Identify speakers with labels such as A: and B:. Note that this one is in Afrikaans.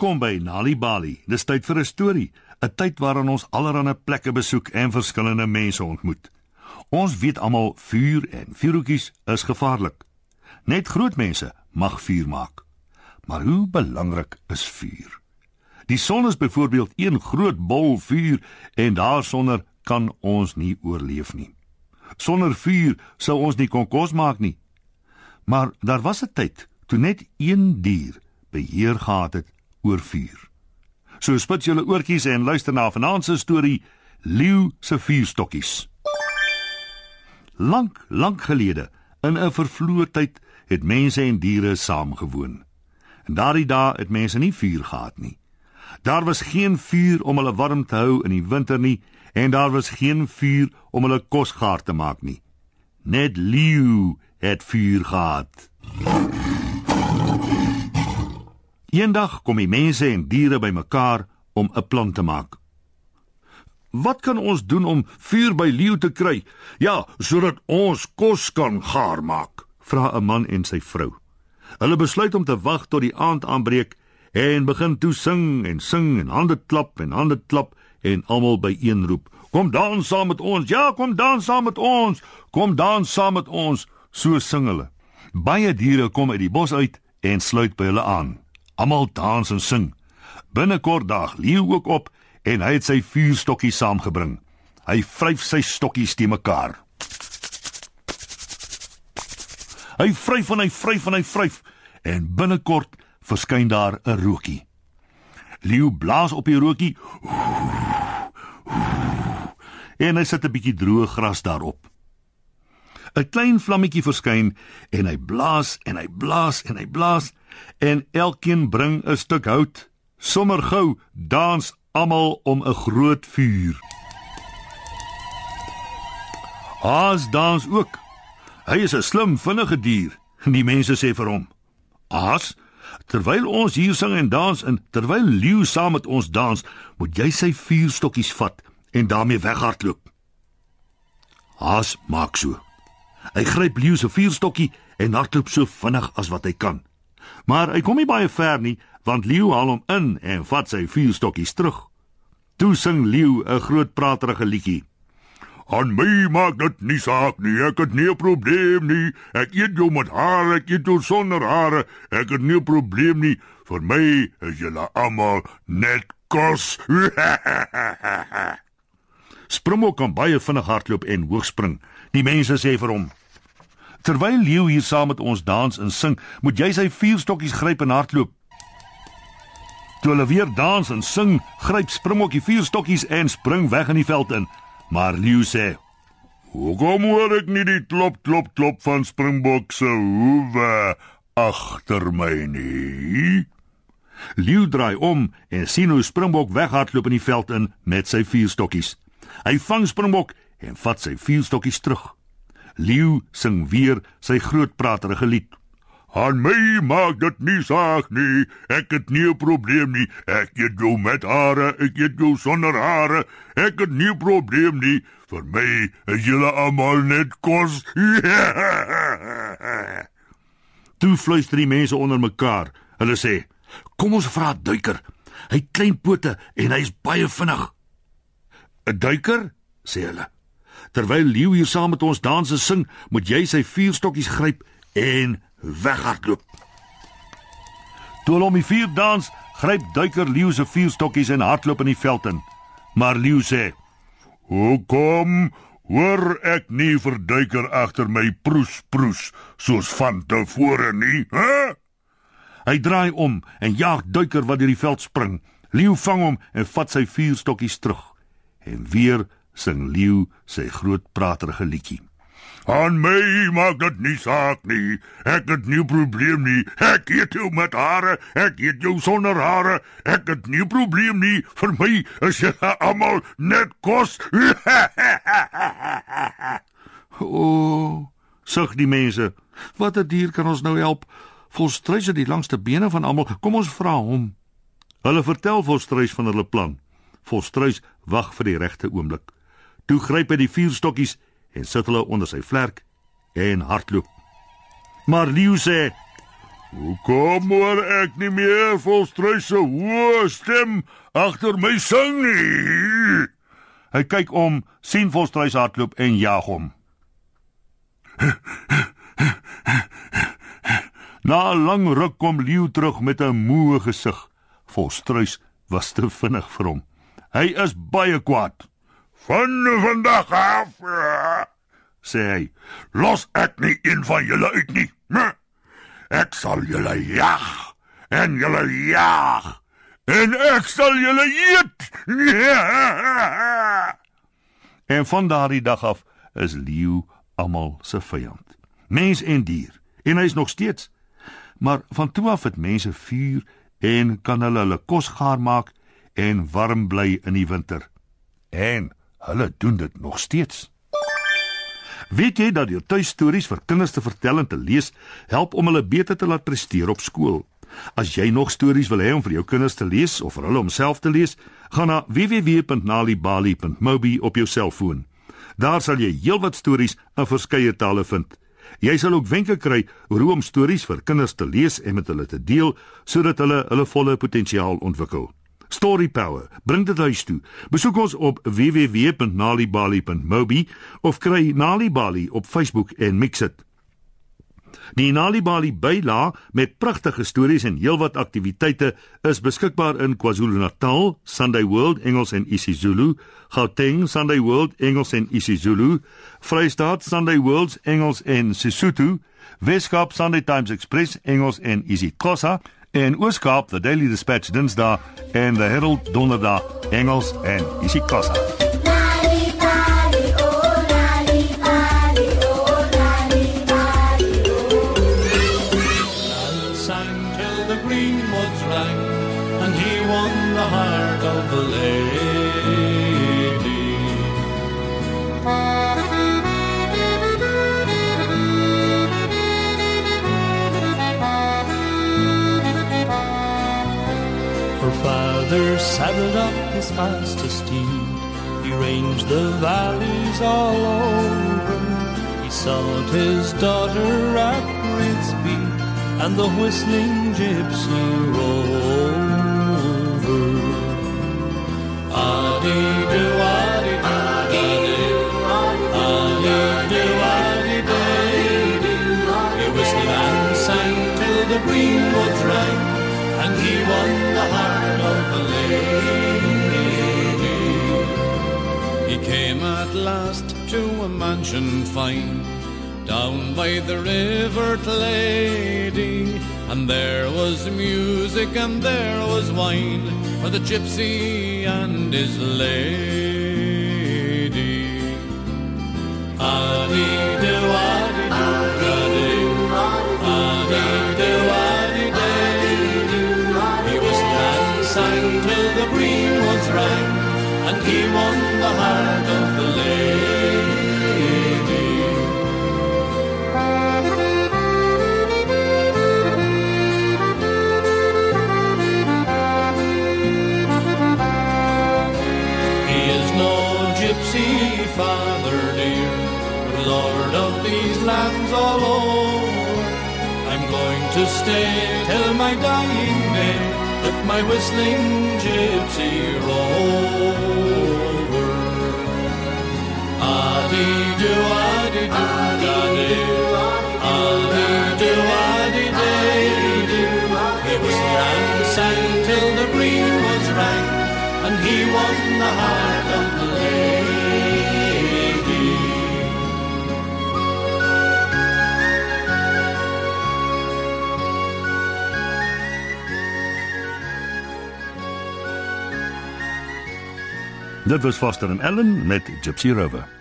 A: Welkom by Nali Bali. Dis tyd vir 'n storie, 'n tyd waarin ons allerlei plekke besoek en verskillende mense ontmoet. Ons weet almal vuur en vuurtjies is gevaarlik. Net groot mense mag vuur maak. Maar hoe belangrik is vuur? Die son is byvoorbeeld een groot bol vuur en daarsonder kan ons nie oorleef nie. Sonder vuur sou ons nie kon kos maak nie. Maar daar was 'n tyd toe net een dier beheer gehad het oor vuur. So spit julle oortjies en luister na vanaand se storie Leeu se vuurstokkies. Lank, lank gelede, in 'n vervloë tyd, het mense en diere saamgewoon. En daardie dae het mense nie vuur gehad nie. Daar was geen vuur om hulle warm te hou in die winter nie en daar was geen vuur om hulle kos gaar te maak nie. Net leeu het vuur gehad. Eendag kom die mense en diere bymekaar om 'n plan te maak. Wat kan ons doen om vuur by leeu te kry? Ja, sodat ons kos kan gaar maak, vra 'n man en sy vrou. Hulle besluit om te wag tot die aand aanbreek en begin toe sing en sing en hande klap en hande klap en almal byeen roep: "Kom dans saam met ons! Ja, kom dans saam met ons! Kom dans saam met ons!" So sing hulle. Baie diere kom uit die bos uit en sluit by hulle aan. Almal dans en sing. Binnekort daag leeu ook op en hy het sy vuurstokkie saamgebring. Hy vryf sy stokkies te mekaar. Hy vryf en hy vryf en hy vryf en binnekort verskyn daar 'n rookie. Leeu blaas op die rookie. En hy sit 'n bietjie droë gras daarop. 'n Klein vlammetjie verskyn en hy blaas en hy blaas en hy blaas en elkeen bring 'n stuk hout. Sommer gou dans almal om 'n groot vuur. Haas dans ook. Hy is 'n slim, vinnige dier. Die mense sê vir hom: "Haas, terwyl ons hier sing en dans en terwyl leeu saam met ons dans, moet jy sy vuurstokkies vat en daarmee weghardloop." Haas maak so. Hy gryp leeu se vuurstokkie en hardloop so vinnig as wat hy kan. Maar hy kom nie baie ver nie, want leeu haal hom in en vat sy vuurstokkies terug. Toe sing leeu 'n groot praterige liedjie. Aan my maak dit nie saak nie, ek het nie 'n probleem nie. Ek eet jou met hare, ek eet jou sonder hare. Ek het nie 'n probleem nie. Vir my is julle almal net kos. Springbok kan baie vinnig hardloop en hoog spring. Die mense sê vir hom: "Terwyl leeu hier saam met ons dans en sing, moet jy sy vier stokkies gryp en hardloop." Toe hulle weer dans en sing, gryp Springbok die vier stokkies en spring weg in die veld in. Maar leeu sê: "Hoekom hoor ek nie die klop klop klop van Springbok se hoewe agter my nie?" Leeu draai om en sien hoe Springbok weghardloop in die veld in met sy vier stokkies. Hy vang Springbok en vat sy vier stokkies terug. Leeu sing weer sy groot praterige lied. Aan my maak dit nie saak nie. Ek het nie 'n probleem nie. Ek eet jou met hare, ek eet jou sonder hare. Ek het nie 'n probleem nie. Vir my is julle almal net kos. Toe fluister die mense onder mekaar. Hulle sê: "Kom ons vra duiker. Hy het klein pote en hy is baie vinnig." 'n Duiker, sê hulle. Terwyl leeu hier saam met ons dans en sing, moet jy sy vier stokkies gryp en weghardloop. Toe hulle om die vuur dans, gryp duiker leeu se vier stokkies en hardloop in die veld in. Maar leeu sê: "Hoekom hoor ek nie vir duiker agter my proes proes soos van tevore nie?" Hè? Hy draai om en jaag duiker wat deur die veld spring. Leeu vang hom en vat sy vier stokkies terug. En weer sing leeu sy groot praterige liedjie. Aan my maak dit nie saak nie. Ek het nie probleem nie. Ek eet jou met hare, ek eet jou sonder hare. Ek het nie probleem nie. Vir my is jy almal net kos. o, oh, sug die mense. Watter dier kan ons nou help? Volstruis het die langste bene van almal. Kom ons vra hom. Hulle vertel Volstruis van hulle plan. Volstruis wag vir die regte oomblik. Toe gryp hy die vier stokkies en sit hulle onder sy vlerk en hardloop. Maar Leeu sê: Hoekom hoor ek nie meer volstruis se hoë stem agter my sing nie? Hy kyk om, sien volstruis hardloop en jag hom. Na 'n lang ruk kom leeu terug met 'n moe gesig. Volstruis was te vinnig vir hom. Hy is baie kwaad. Van vandag af sê hy, los ek nie een van julle uit nie. Ek sal julle jag en julle jag en ek sal julle eet. En van daardie dag af is leeu almal se vyand. Mens en dier. En hy is nog steeds. Maar van toe af het mense vuur en kan hulle hulle kos gaar maak en warm bly in die winter. En hulle doen dit nog steeds. Weet jy dat jou tuistories vir kinders te vertel en te lees help om hulle beter te laat presteer op skool? As jy nog stories wil hê om vir jou kinders te lees of vir hulle om self te lees, gaan na www.nalibali.mobi op jou selfoon. Daar sal jy heelwat stories in verskeie tale vind. Jy sal ook wenke kry oor hoe om stories vir kinders te lees en met hulle te deel sodat hulle hulle volle potensiaal ontwikkel. Story Power. Bring dit huis toe. Besoek ons op www.nalibali.mobi of kry Nalibali op Facebook en mix dit. Die Nalibali byla met pragtige stories en heelwat aktiwiteite is beskikbaar in KwaZulu-Natal, Sunday World Engels en isiZulu, Gauteng Sunday World Engels en isiZulu, Vrystaat Sunday World Engels en Sesotho, Weskaap Sunday Times Express Engels en isiXhosa en Ooskaap The Daily Dispatch Dinsdae en The Herald Donderdag Engels en isiXhosa.
B: Father saddled up his fastest steed. He ranged the valleys all over. He sought his daughter at great speed, and the whistling gypsy rover. He came at last to a mansion fine, down by the river Lady, and there was music and there was wine for the gypsy and his lady. Adi-do, my whistling gypsy rover. Adi do, adi do, adi adi do, adi do. he whistled and sang till the green was rank, and he won the high.
A: Dit was Foster en Ellen met Gypsy Rover.